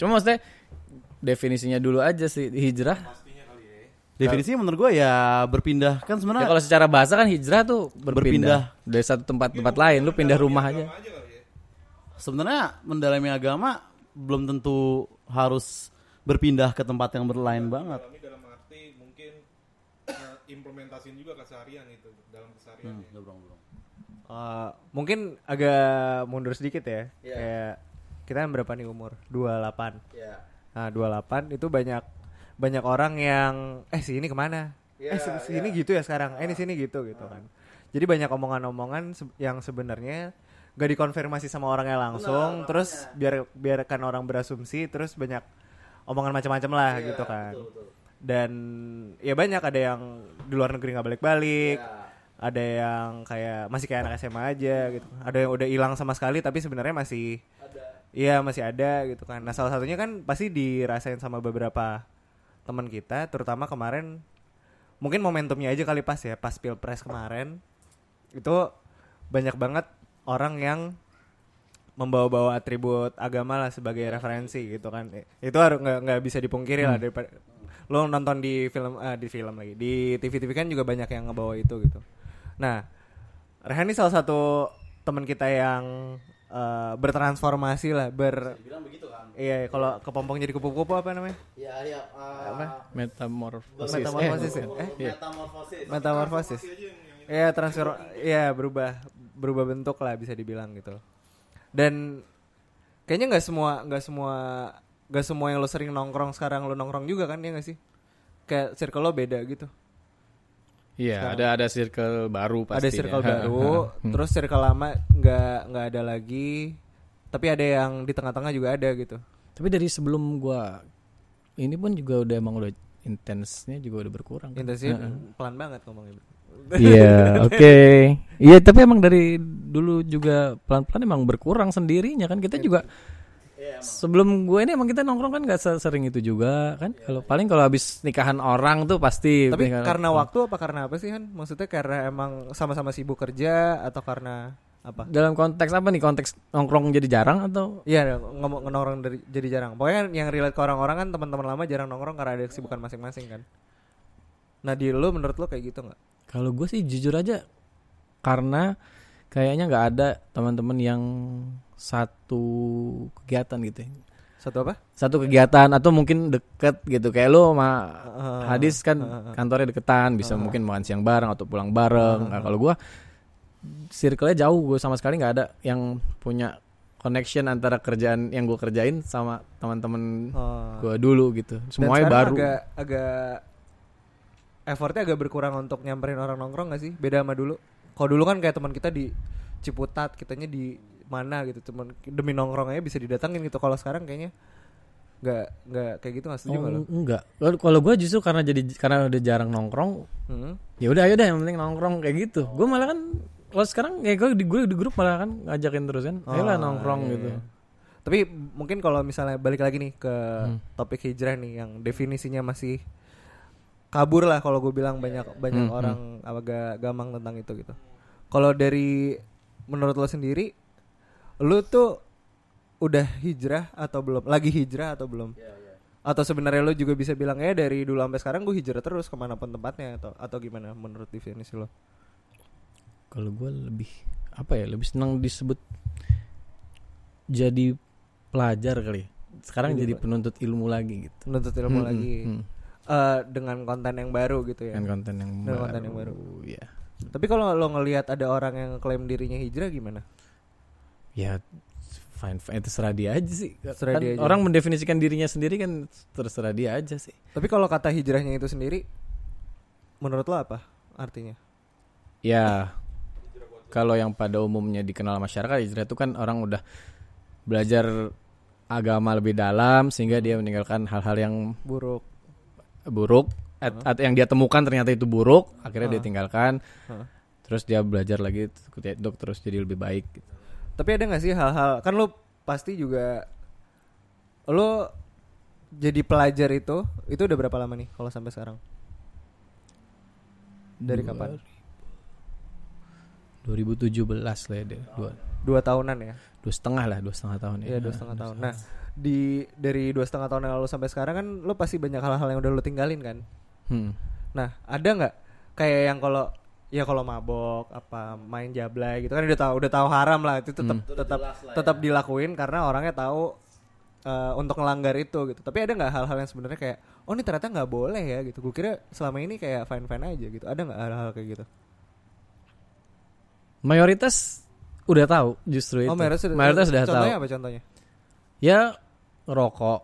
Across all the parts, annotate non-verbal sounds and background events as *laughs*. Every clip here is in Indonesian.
Cuma maksudnya definisinya dulu aja sih hijrah. Definisinya menurut gue ya berpindah kan Ya sebenarnya kalau secara bahasa kan hijrah tuh berpindah, Berpindah. dari satu tempat tempat lain. Lu pindah rumah aja. sebenarnya mendalami agama belum tentu harus berpindah ke tempat yang berlain banget. Dalami dalam arti mungkin eh, implementasiin juga keseharian itu dalam keseharian. Eh, mungkin agak mundur sedikit ya. Kayak kita kan berapa nih umur? 28. Nah, 28 itu banyak banyak orang yang eh si ini ke mana? eh si, si ini gitu ya sekarang. Eh ini sini gitu gitu kan. Jadi banyak omongan-omongan se- yang sebenarnya gak dikonfirmasi sama orangnya langsung, terus biar biarkan orang berasumsi, terus banyak omongan macam-macam lah gitu kan. Dan ya banyak ada yang di luar negeri nggak balik-balik, ada yang kayak masih kayak anak SMA aja gitu ada yang udah hilang sama sekali tapi sebenarnya masih iya masih ada gitu kan. Nah salah satunya kan pasti dirasain sama beberapa teman kita terutama kemarin mungkin momentumnya aja kali pas ya pas pilpres kemarin. Itu banyak banget orang yang membawa-bawa atribut agama lah sebagai referensi gitu kan. Itu harus nggak nggak bisa dipungkiri lah daripada lo nonton di film eh, di film lagi di TV-TV kan juga banyak yang ngebawa itu gitu. Nah Rehan ini salah satu teman kita yang eh, bertransformasi lah ber Bilang begitu kan. iya kalau kepompong jadi kupu-kupu apa namanya Iya, iya. apa Metamorfosis. metamorfosis Eh, ya? eh Metamorfosis. metamorfosis Iya transfer, iya berubah berubah bentuk lah bisa dibilang gitu. Dan kayaknya nggak semua nggak semua nggak semua yang lo sering nongkrong sekarang lo nongkrong juga kan ya nggak sih? Kayak circle lo beda gitu. Iya, ada ada circle baru pasti. ada circle *laughs* baru, terus circle lama nggak nggak ada lagi. Tapi ada yang di tengah-tengah juga ada gitu. Tapi dari sebelum gua ini pun juga udah emang udah intensnya juga udah berkurang. kan? Intensnya pelan banget ngomongnya. Iya, *laughs* oke. Iya, tapi emang dari dulu juga pelan-pelan emang berkurang sendirinya kan. Kita juga sebelum gue ini emang kita nongkrong kan nggak sering itu juga kan. Kalau paling kalau habis nikahan orang tuh pasti. Tapi nikahan- karena waktu apa karena apa sih Han? Maksudnya karena emang sama-sama sibuk kerja atau karena apa? dalam konteks apa nih? Konteks nongkrong jadi jarang atau? Iya ngomong nongkrong dari jadi jarang. Pokoknya kan yang relate ke orang-orang kan teman-teman lama jarang nongkrong karena ada kesibukan masing-masing kan. Nah di lu menurut lu kayak gitu nggak? Kalau gue sih jujur aja karena kayaknya nggak ada teman-teman yang satu kegiatan gitu. ya. Satu apa? Satu kegiatan atau mungkin deket gitu kayak lo sama Uh, Hadis kan kantornya deketan bisa mungkin makan siang bareng atau pulang bareng. Nah, kalau gua circle-nya jauh gue sama sekali nggak ada yang punya connection antara kerjaan yang gue kerjain sama teman-teman Oh. gue dulu gitu. Semuanya baru. Agak agak effortnya agak berkurang untuk nyamperin orang nongkrong gak sih? Beda sama dulu. Kalau dulu kan kayak teman kita di Ciputat, kitanya di mana gitu, teman demi nongkrong aja bisa didatangin gitu. Kalau sekarang kayaknya nggak nggak kayak gitu nggak setuju Oh, nggak lu? enggak. Kalau- gue justru karena jadi karena udah jarang nongkrong, Hmm. ya udah ayo deh yang penting nongkrong kayak gitu. Gue malah kan kalau sekarang kayak gue di gue di grup malah kan ngajakin terus kan, ayolah Oh, nongkrong iya, gitu. iya. Tapi mungkin kalau misalnya balik lagi nih ke Hmm. topik hijrah nih yang definisinya masih kabur lah kalau gue bilang banyak banyak Hmm, orang agak gamang tentang itu gitu. Kalau dari menurut lo sendiri, lo tuh udah hijrah atau belum? Lagi hijrah atau belum? Atau sebenarnya lo juga bisa bilang ya dari dulu sampai sekarang gue hijrah terus ke mana pun tempatnya atau atau gimana menurut definisi lo? Kalau gue lebih apa ya lebih senang disebut jadi pelajar kali. ya. Sekarang jadi penuntut ilmu lagi gitu. Menuntut ilmu Hmm, lagi hmm, Eh, dengan konten yang baru gitu ya? Dengan konten yang Dengan baru. konten yang baru. Ya. Tapi kalau lo ngelihat ada orang yang klaim dirinya hijrah gimana? Ya fine, fine terserah dia aja sih. Terserah Kan dia aja. Orang mendefinisikan dirinya sendiri kan terserah dia aja sih. Tapi kalau kata hijrahnya itu sendiri, menurut lo apa artinya? Ya kalau yang pada umumnya dikenal masyarakat hijrah itu kan orang udah belajar agama lebih dalam sehingga dia meninggalkan hal-hal yang Buruk. buruk at- atau yang dia temukan ternyata itu buruk akhirnya dia tinggalkan Hah. terus dia belajar lagi untuk terus jadi lebih baik gitu. Tapi ada gak sih hal-hal kan lo pasti juga lo jadi pelajar itu itu udah berapa lama nih kalau sampai sekarang? Dari kapan? 2017 lah ya deh. Dua, Dua tahunan ya. dua setengah lah dua setengah tahun ya Iya dua setengah tahun. Nah di dari dua setengah tahun yang lalu sampai sekarang kan lo pasti banyak hal-hal yang udah lo tinggalin kan. Hmm. Nah ada nggak kayak yang kalau ya kalau mabok apa main jablay gitu kan udah tahu udah tahu haram lah itu tetap Hmm. tetap tetap dilakuin karena orangnya tahu eh, untuk ngelanggar itu gitu. Tapi ada nggak hal-hal yang sebenarnya kayak oh ini ternyata nggak boleh ya gitu. Gue kira selama ini kayak fine fine aja gitu. Ada nggak hal-hal kayak gitu? mayoritas udah tahu justru itu Oh mayoritas sudah, mayoritas udah tahu contohnya apa contohnya? ya rokok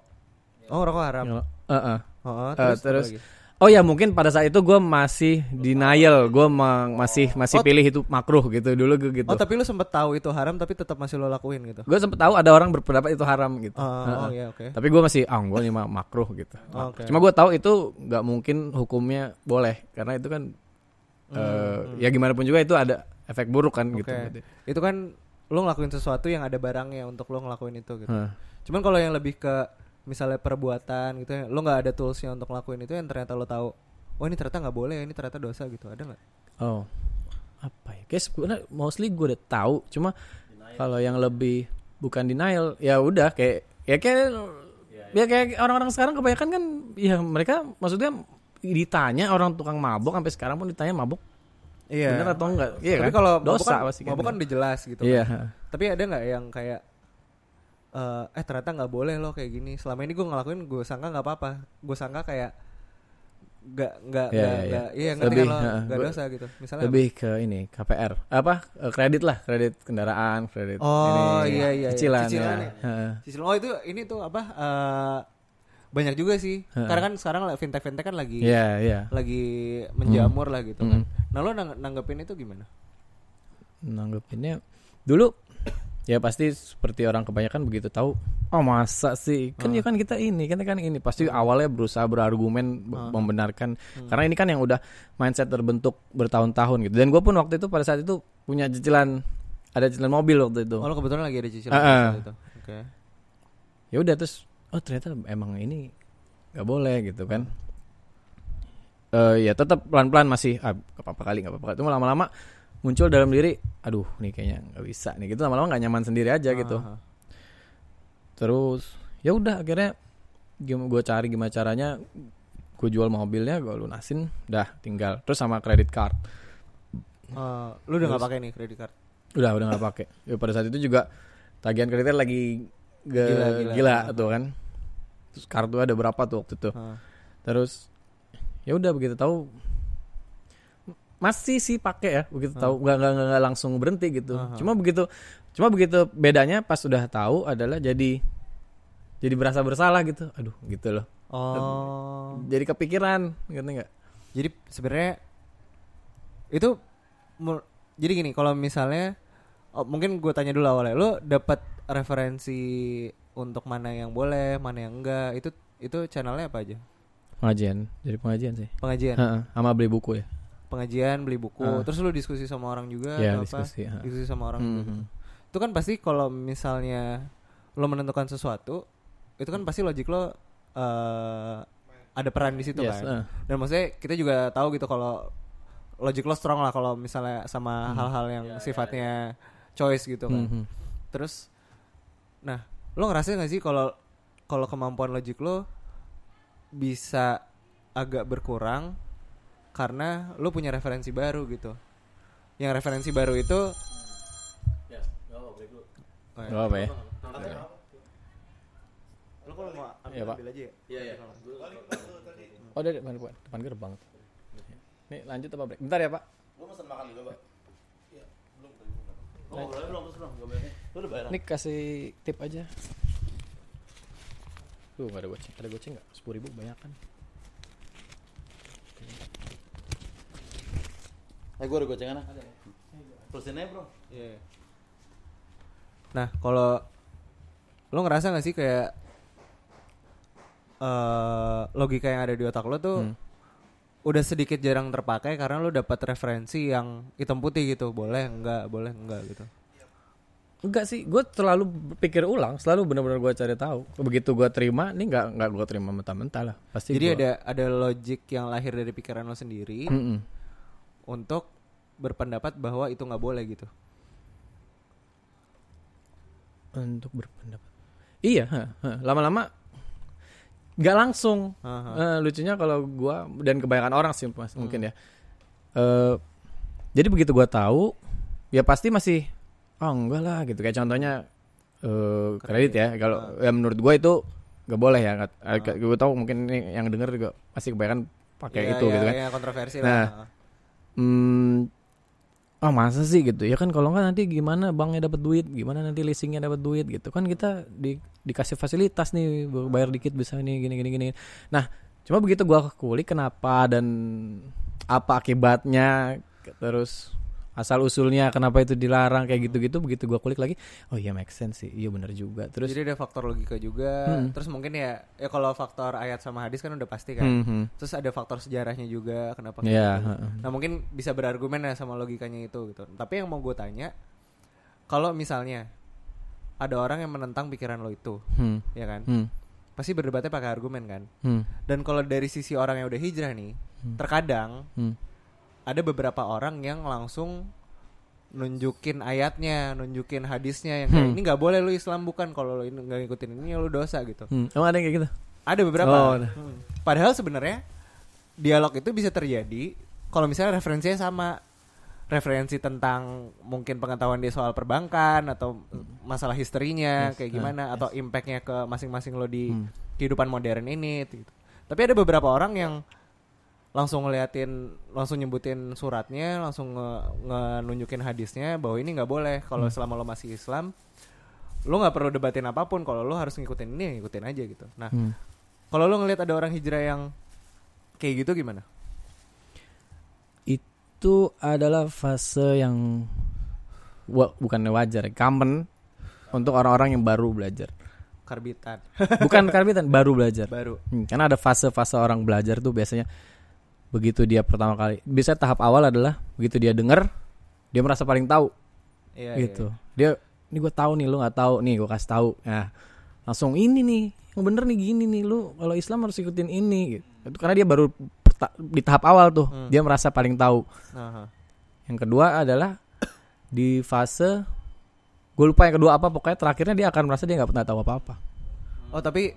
Oh rokok haram. Ya, Heeh. Oh, oh, Eh, terus, apa terus lagi? Oh ya mungkin pada saat itu gue masih denial, gue masih masih Oh. pilih itu makruh gitu dulu gue gitu. Oh tapi lu sempet tahu itu haram tapi tetap masih lo lakuin gitu. Gue sempet tahu ada orang berpendapat itu haram gitu. Oh, Heeh. oh iya oke. Tapi gue masih ah gue nih mah makruh gitu. Oh, oke. Cuma gue tahu itu nggak mungkin hukumnya boleh karena itu kan eh, ya gimana pun juga itu ada efek buruk kan gitu. Hmm, Oke. gitu. Itu kan lo ngelakuin sesuatu yang ada barangnya untuk lo ngelakuin itu gitu. Heeh. Cuman kalau yang lebih ke misalnya perbuatan gitu ya, lo nggak ada toolsnya untuk ngelakuin itu yang ternyata lo tahu, oh ini ternyata nggak boleh, ini ternyata dosa gitu, ada nggak? Oh apa ya? Kayak sebenarnya mostly gue udah tahu. Cuma kalau yang lebih bukan denial ya udah kayak ya kayak ya kayak orang-orang sekarang kebanyakan kan ya mereka maksudnya ditanya orang tukang mabok sampai sekarang pun ditanya mabok Iya. bener atau enggak iya Tapi kan kalau mabuk dosa kan, pasti kan mabuk kan udah jelas gitu. iya kan. Tapi ada nggak yang kayak eh eh ternyata nggak boleh lo kayak gini. Selama ini gue ngelakuin, gue sangka nggak apa-apa. Gue sangka kayak nggak nggak Iya, nggak iya, nggak iya. iya ngerti Lebih, lo nggak Gua- dosa gitu. Misalnya lebih ke ini KPR apa Eh, kredit lah kredit kendaraan kredit Oh, ini, iya, iya, iya. cicilan, Cicilan ya. ya. Oh itu ini tuh apa eh banyak juga sih. Heeh. Karena kan sekarang fintech fintech kan lagi Iya iya lagi menjamur lah gitu kan. Mm. Nah lo nang- nanggepin itu gimana? nanggepinnya dulu ya pasti seperti orang kebanyakan begitu tahu. Oh masa sih? Kan ya kan kita ini kan kan ini. Pasti awalnya berusaha berargumen be- membenarkan. Karena ini kan yang udah mindset terbentuk bertahun-tahun gitu. Dan gue pun waktu itu pada saat itu punya cicilan ada cicilan mobil waktu itu. Oh lo kebetulan lagi ada cicilan Heeh. cicilan itu. Oke. ya udah terus oh ternyata emang ini nggak boleh gitu kan. Eh ya tetap pelan-pelan masih ah apa-apa kali nggak apa-apa cuma lama-lama muncul dalam diri aduh nih kayaknya nggak bisa nih gitu. Lama-lama nggak nyaman sendiri aja gitu. Ah, terus ya udah akhirnya gue cari gimana caranya gue jual mobilnya gue lunasin dah tinggal. Terus sama kredit card. Eh, lu udah nggak pakai nih kredit card? udah udah nggak pakai. Ya, pada saat itu juga tagihan kreditnya lagi ge- Gila, gila, gila. tuh kan. Terus kartu ada berapa tuh waktu itu. Ah. terus ya udah begitu tahu masih sih pakai ya begitu tahu nggak nggak nggak- nggak langsung berhenti gitu. Aha. cuma begitu cuma begitu bedanya pas sudah tahu adalah jadi jadi berasa bersalah gitu. Aduh gitu loh. Oh. jadi kepikiran ngerti nggak? Jadi sebenarnya itu jadi gini kalau misalnya oh, mungkin gue tanya dulu awalnya lu dapat referensi untuk mana yang boleh mana yang enggak itu itu channelnya apa aja? Pengajian jadi pengajian sih. Pengajian? Heeh, sama beli buku ya pengajian beli buku Ah. terus lu diskusi sama orang juga ya atau apa diskusi ha. diskusi sama orang juga Mhm. gitu. itu kan pasti kalau misalnya lo menentukan sesuatu itu kan pasti logik lo eh, ada peran di situ Yes, kan eh. dan maksudnya kita juga tahu gitu kalau logik lo strong lah kalau misalnya sama Hmm. hal-hal yang sifatnya choice gitu kan Mhm. terus nah lo ngerasa gak sih kalau kalau kemampuan logik lo bisa agak berkurang karena lo punya referensi baru gitu yang referensi baru itu Oh, ya. Gak apa ya lo kalau mau ambil, Pak. ambil aja ya Iya iya. oh udah depan depan gerbang nih lanjut apa break bentar ya pak Gue pesen makan dulu, Pak. Iya, belum tadi belum. Oh, belum, belum. Gak. Lu bayar. Ini kasih tip aja. Tuh gak ada goceng. Ada goceng nggak? Sepuluh ribu banyak kan? Eh, gue ada gocengan ah. Terusin aja, Bro. Iya. Nah, kalau lo ngerasa gak sih kayak eh logika yang ada di otak lo tuh Hmm. udah sedikit jarang terpakai karena lo dapat referensi yang hitam putih gitu, boleh enggak, boleh enggak gitu. Enggak sih, gue selalu berpikir ulang, selalu benar-benar gue cari tahu. Begitu gue terima, ini nggak nggak gue terima mentah-mentah lah. Pasti. Jadi gua- ada ada logik yang lahir dari pikiran lo sendiri Mm-mm. Untuk berpendapat bahwa itu nggak boleh gitu. untuk berpendapat. Iya, ha, ha. lama-lama nggak langsung. Eh, lucunya kalau gua dan kebanyakan orang sih mas mungkin ya. Eh, jadi begitu gua tahu, ya pasti masih oh enggak lah gitu. Kayak contohnya eh kredit ya. Kalau ya menurut gua itu nggak boleh ya. Gue tahu mungkin yang denger juga pasti kebanyakan pakai Iya, itu iya, gitu kan. iya, kontroversi Nah, lah. Hmm, ah masa sih gitu? Ya kan kalau nggak nanti gimana banknya dapat duit? Gimana nanti leasingnya dapat duit gitu? Kan kita di, dikasih fasilitas nih bayar dikit bisa nih gini gini gini. Nah cuma begitu gua kulik kenapa dan apa akibatnya terus asal usulnya kenapa itu dilarang kayak gitu gitu begitu gua kulik lagi oh iya make sense sih iya bener juga terus Jadi ada faktor logika juga. Hmm. Terus mungkin ya, ya kalau faktor ayat sama hadis kan udah pasti kan. Hmm, hmm. Terus ada faktor sejarahnya juga kenapa kayak Iya, gitu. Nah mungkin bisa berargumen ya sama logikanya itu gitu. Tapi yang mau gue tanya, kalau misalnya ada orang yang menentang pikiran lo itu, Hmm, ya kan? hmm, Pasti berdebatnya pakai argumen kan. hmm, Dan kalau dari sisi orang yang udah hijrah nih, terkadang hmm. Ada beberapa orang yang langsung nunjukin ayatnya, nunjukin hadisnya yang kayak Hmm. ini nggak boleh lu Islam bukan kalau lu nggak ngikutin ini ya lu dosa gitu. Hmm. emang ada yang kayak gitu Ada beberapa. Oh, ada. Hmm. Padahal sebenarnya dialog itu bisa terjadi kalau misalnya referensinya sama referensi tentang mungkin pengetahuan dia soal perbankan atau masalah historinya Yes, kayak uh, gimana atau impactnya ke masing-masing lo di Hmm. kehidupan modern ini gitu. Tapi ada beberapa orang yang langsung ngeliatin langsung nyebutin suratnya langsung nge, nge- nunjukin hadisnya bahwa ini nggak boleh kalau selama lo masih Islam lo nggak perlu debatin apa pun kalau lo harus ngikutin ini ya ngikutin aja gitu nah Hmm. kalau lo ngelihat ada orang hijrah yang kayak gitu gimana itu adalah fase yang wa- bukan wajar, ya, common untuk orang-orang yang baru belajar. karbitan Bukan karbitan, baru belajar. baru Hmm, karena ada fase-fase orang belajar tuh biasanya begitu dia pertama kali. Bisa tahap awal adalah begitu dia dengar, dia merasa paling tahu Iya, gitu. Dia ini gue tahu nih, lu nggak tahu nih, gue kasih tahu. Nah, langsung ini nih, yang bener nih gini nih, lu kalau Islam harus ikutin ini. Gitu. Itu karena dia baru di tahap awal tuh, Hmm. dia merasa paling tahu. iya. Aha. Yang kedua adalah di fase gue lupa yang kedua apa pokoknya terakhirnya dia akan merasa dia nggak pernah tahu apa-apa. oh tapi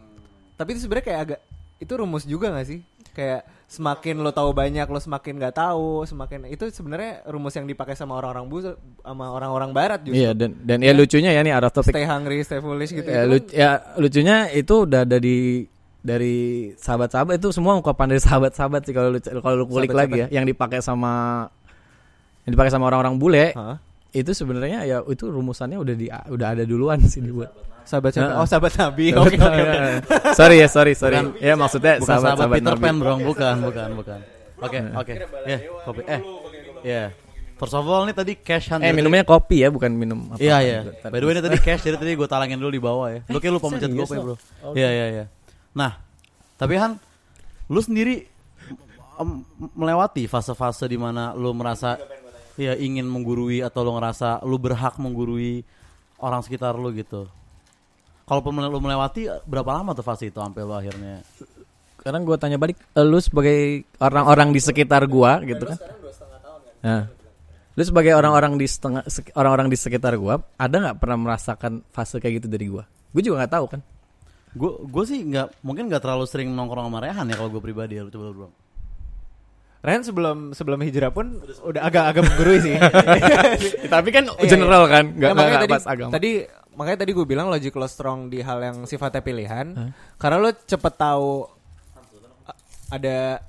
tapi itu sebenarnya kayak agak itu rumus juga gak sih kayak semakin lo tahu banyak lo semakin nggak tahu semakin itu sebenarnya rumus yang dipakai sama orang-orang bu sama orang-orang barat justru Iya dan dan ya lucunya ya nih of topic. stay hungry stay foolish gitu ya, itu lu- kan- ya lucunya itu udah ada di dari sahabat-sahabat itu semua ungkapan dari sahabat-sahabat sih kalau lu kalau lu kulik lagi ya yang dipakai sama yang dipakai sama orang-orang bule Hah? Itu sebenarnya ya itu rumusannya udah di udah ada duluan sih dibuat. sahabat siapa? Oh sahabat nabi oke oke oke *laughs* sorry ya sorry sorry. Bukan- ya maksudnya bukan sahabat, sahabat-sahabat Peter Nabi. Pan bro bukan bukan bukan oke oke ya kopi eh ya first of all nih tadi cash hand Eh minumnya kopi ya bukan minum apa. Iya iya. By the way ini tadi cash jadi tadi gue talangin dulu di bawah ya. Lu kayak lupa mencet Serius, GoPay bro. lo? Iya iya iya. Nah, tapi Han, lu sendiri melewati fase-fase di mana lu merasa ya ingin menggurui atau lu ngerasa lu berhak menggurui orang sekitar lu gitu. Kalau lu melewati berapa lama tuh fase itu sampai lu akhirnya? Sekarang gue tanya balik, eh, lu sebagai orang-orang di sekitar gua gitu kan? Nah, lu sebagai orang-orang di setengah orang-orang di sekitar gua, ada nggak pernah merasakan fase kayak gitu dari gua? Gue juga nggak tahu kan. Gue gue sih nggak mungkin nggak terlalu sering nongkrong sama Rehan ya kalau gue pribadi ya lu coba bro. Ren sebelum sebelum hijrah pun udah agak agak menggurui sih. *laughs* Tapi kan Iya, general kan, nggak Nah, makanya tadi, pas agama. tadi makanya tadi gue bilang logic lo strong di hal yang sifatnya pilihan. Karena lo cepet tahu ada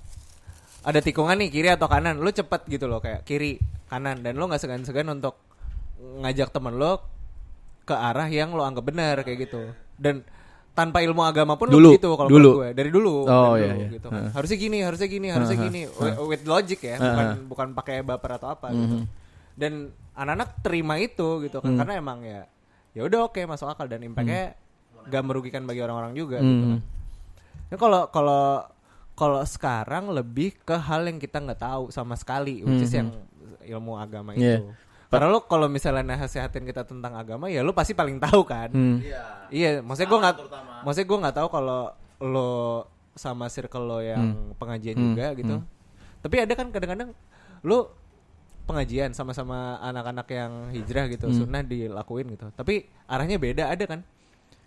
ada tikungan nih kiri atau kanan. Lo cepet gitu loh kayak kiri kanan. Dan lo nggak segan-segan untuk ngajak temen lo ke arah yang lo anggap benar kayak gitu. Dan tanpa ilmu agama pun Dulu, lo begitu kalau dulu. gue dari dulu Oh, dari iya, dulu iya. gitu Heeh. harusnya gini harusnya gini harusnya gini with, with logic ya bukan Heeh. bukan pakai baper atau apa gitu Mhm. dan anak-anak terima itu gitu kan Hmm. karena emang ya ya udah oke masuk akal dan impactnya gak merugikan bagi orang-orang juga gitu Hmm. kan. Nah, kalau kalau kalau sekarang lebih ke hal yang kita nggak tahu sama sekali which is yang ilmu agama Iya. itu karena lo kalau misalnya nasehatin kita tentang agama ya lo pasti paling tahu kan Hmm. iya maksudnya gue nggak maksudnya gue nggak tahu kalau lo sama circle lo yang pengajian Hmm. juga gitu tapi ada kan kadang-kadang lo pengajian sama-sama anak-anak yang hijrah gitu, Hmm. sunnah dilakuin gitu. Tapi arahnya beda ada kan?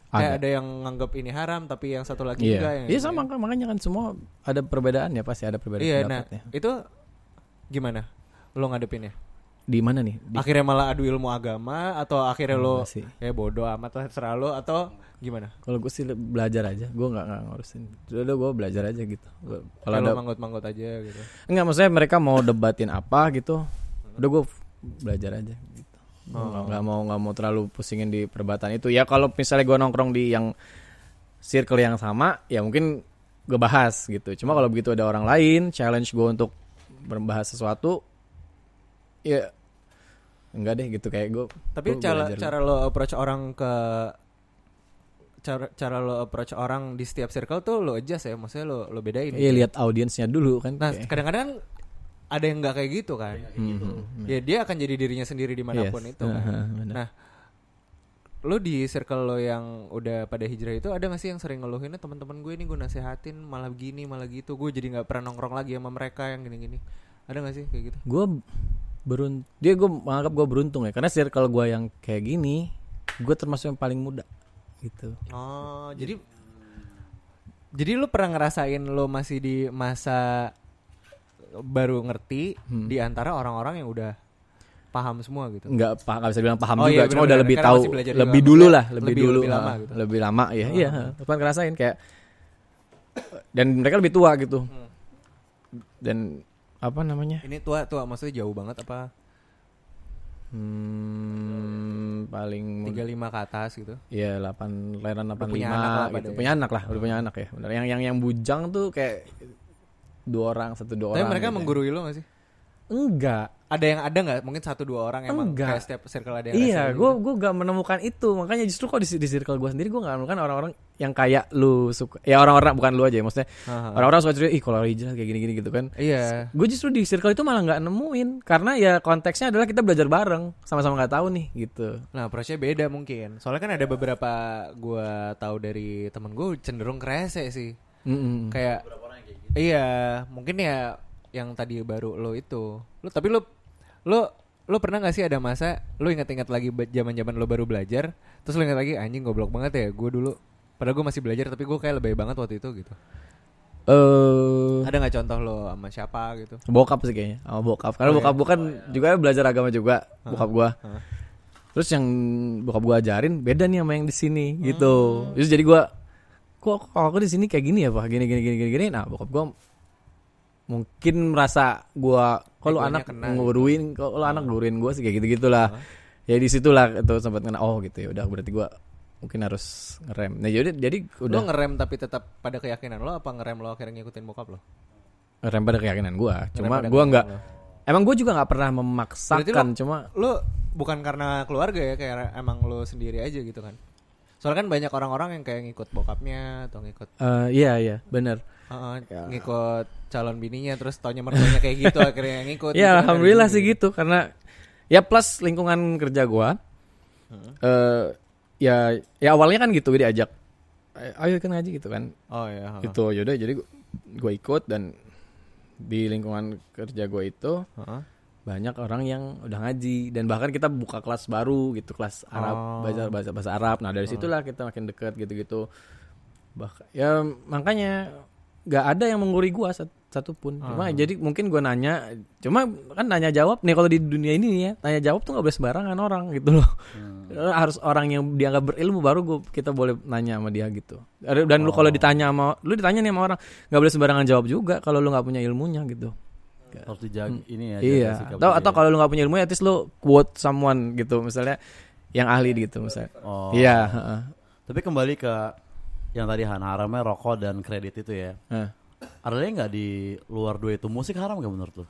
Kayak Ada. ada yang nganggap ini haram tapi yang satu lagi Iya. enggak yang Iya gitu sama ya. kan makanya kan semua ada perbedaan ya pasti ada perbedaan Iya, nah pendapatnya. itu gimana? Lo ngadepinnya? Di mana nih? Di, Akhirnya malah adu ilmu agama atau akhirnya lo sih. ya bodoh amat lah terserah lo atau gimana? kalau gue sih belajar aja, gue nggak ngurusin. Udah gue belajar aja gitu. Kalau ada manggut-manggut aja gitu. Enggak maksudnya mereka mau debatin apa gitu. Udah gue belajar aja gitu. Nggak nggak mau nggak mau terlalu pusingin di perdebatan itu. Ya kalau misalnya gue nongkrong di yang circle yang sama, ya mungkin gue bahas gitu. Cuma kalau begitu ada orang lain challenge gue untuk berbahas sesuatu, ya enggak deh gitu kayak gue. Tapi cara cara lo approach orang ke cara cara lo approach orang di setiap circle tuh lo adjust ya, maksudnya lo lo bedain. Iya lihat audiensnya dulu kan. Nah, Kayak- kadang-kadang ada yang nggak kayak gitu kan. Hmm, Ya dia akan jadi dirinya sendiri di mana pun Yes. itu kan. Aha, benar. Nah, lo di circle lo yang udah pada hijrah itu ada gak sih yang sering ngeluhinnya teman-teman gue ini gue nasehatin malah begini malah gitu gue jadi nggak pernah nongkrong lagi sama mereka yang gini-gini ada gak sih kayak gitu gue beruntung dia gue menganggap gue beruntung ya karena circle gue yang kayak gini gue termasuk yang paling muda gitu oh jadi jadi lo pernah ngerasain lo masih di masa baru ngerti Hmm. di antara orang-orang yang udah paham semua gitu nggak paham nggak bisa bilang paham Oh juga iya, cuma udah lebih tahu lebih dulu lah lebih, lebih- dulu lebih lama gitu. lebih lama ya Oh. iya kan ngerasain kayak dan mereka lebih tua gitu Hmm. dan apa namanya ini tua tua maksudnya jauh banget apa hmm, paling muda 35 ke atas gitu Iya, 8 lahiran 85 punya anak lah gitu. ya. Punya anak lah, udah punya anak ya. Benar. Yang yang yang bujang tuh kayak dua orang, satu dua tapi orang. mereka gitu. menggurui lo gak sih Enggak. ada yang ada nggak mungkin satu dua orang emang Enggak. kayak setiap circle ada yang Iya, gue gitu? gue gak menemukan itu. Makanya justru kok di, di circle gue sendiri gue gak menemukan orang-orang yang kayak lu suka. Ya orang-orang bukan lu aja ya, maksudnya Aha. orang-orang suka cerita, ih kalau hijrah kayak gini-gini gitu kan. iya Gue justru di circle itu malah nggak nemuin karena ya konteksnya adalah kita belajar bareng, sama-sama nggak tahu nih gitu. nah approach-nya beda mungkin soalnya kan ada beberapa gua tahu dari temen gue cenderung kerese sih Mm-mm. kayak iya mungkin ya yang tadi baru lo itu. Lo tapi lo lo lo pernah gak sih ada masa lo ingat-ingat lagi zaman zaman lo baru belajar terus lo ingat lagi anjing goblok banget ya gue dulu padahal gue masih belajar tapi gue kayak lebih banget waktu itu gitu. Eh, ada nggak contoh lo sama siapa gitu? Bokap sih kayaknya sama bokap. Karena Oh, bokap iya. kan juga belajar agama juga bokap gua. Terus yang bokap gua ajarin beda nih sama yang di sini Hmm. gitu terus jadi gua kok kok aku di sini kayak gini ya pak? Gini gini gini gini gini. Nah bokap gua mungkin merasa gua kalau Egonya anak gitu. nguruin kalau anak nguruin gua sih kayak gitu gitulah ya di situlah itu sempat kena oh gitu ya udah berarti gua mungkin harus ngerem. Nah jadi jadi lo udah ngerem tapi tetap pada keyakinan lo apa ngerem lo akhirnya ngikutin bokap lo? Ngerem pada keyakinan gua. Cuma gua nggak emang gua juga nggak pernah Berarti memaksakan cuma lo bukan karena keluarga ya kayak emang lo sendiri aja gitu kan? Soalnya kan banyak orang-orang yang kayak ngikut bokapnya atau ngikut Eh, iya iya benar uh, Ya. ngikut calon bininya terus taunya mertuanya kayak gitu *laughs* akhirnya ngikut. Gitu ya kan, alhamdulillah sih gitu karena ya plus lingkungan kerja gua eh ya ya awalnya kan gitu gue diajak "Eh, ayo kan ngaji gitu kan. Oh ya gitu yaudah jadi gua, ikut dan di lingkungan kerja gua itu banyak orang yang udah ngaji dan bahkan kita buka kelas baru gitu kelas Arab Oh. bahasa bahasa bahasa Arab. Nah dari situlah kita makin dekat gitu-gitu. Bahkan ya makanya nggak ada yang mengguri gua sat- satupun cuma jadi mungkin gua nanya cuma kan nanya jawab nih kalau di dunia ini nih ya nanya jawab tuh nggak boleh sembarangan orang gitu loh harus orang yang dianggap berilmu baru gua kita boleh nanya sama dia gitu dan lu kalau ditanya sama lu ditanya nih sama orang nggak boleh sembarangan jawab juga kalau lu nggak punya ilmunya gitu harus dijaga ini ya. Iya. Atau atau ya. kalau lu nggak punya ilmu ya at least lu quote someone gitu misalnya yang ahli gitu misalnya. Oh. Iya. Tapi kembali ke yang tadi Han haramnya rokok dan kredit itu ya. Heeh. Ada lagi nggak di luar dua itu musik haram gak menurut lu?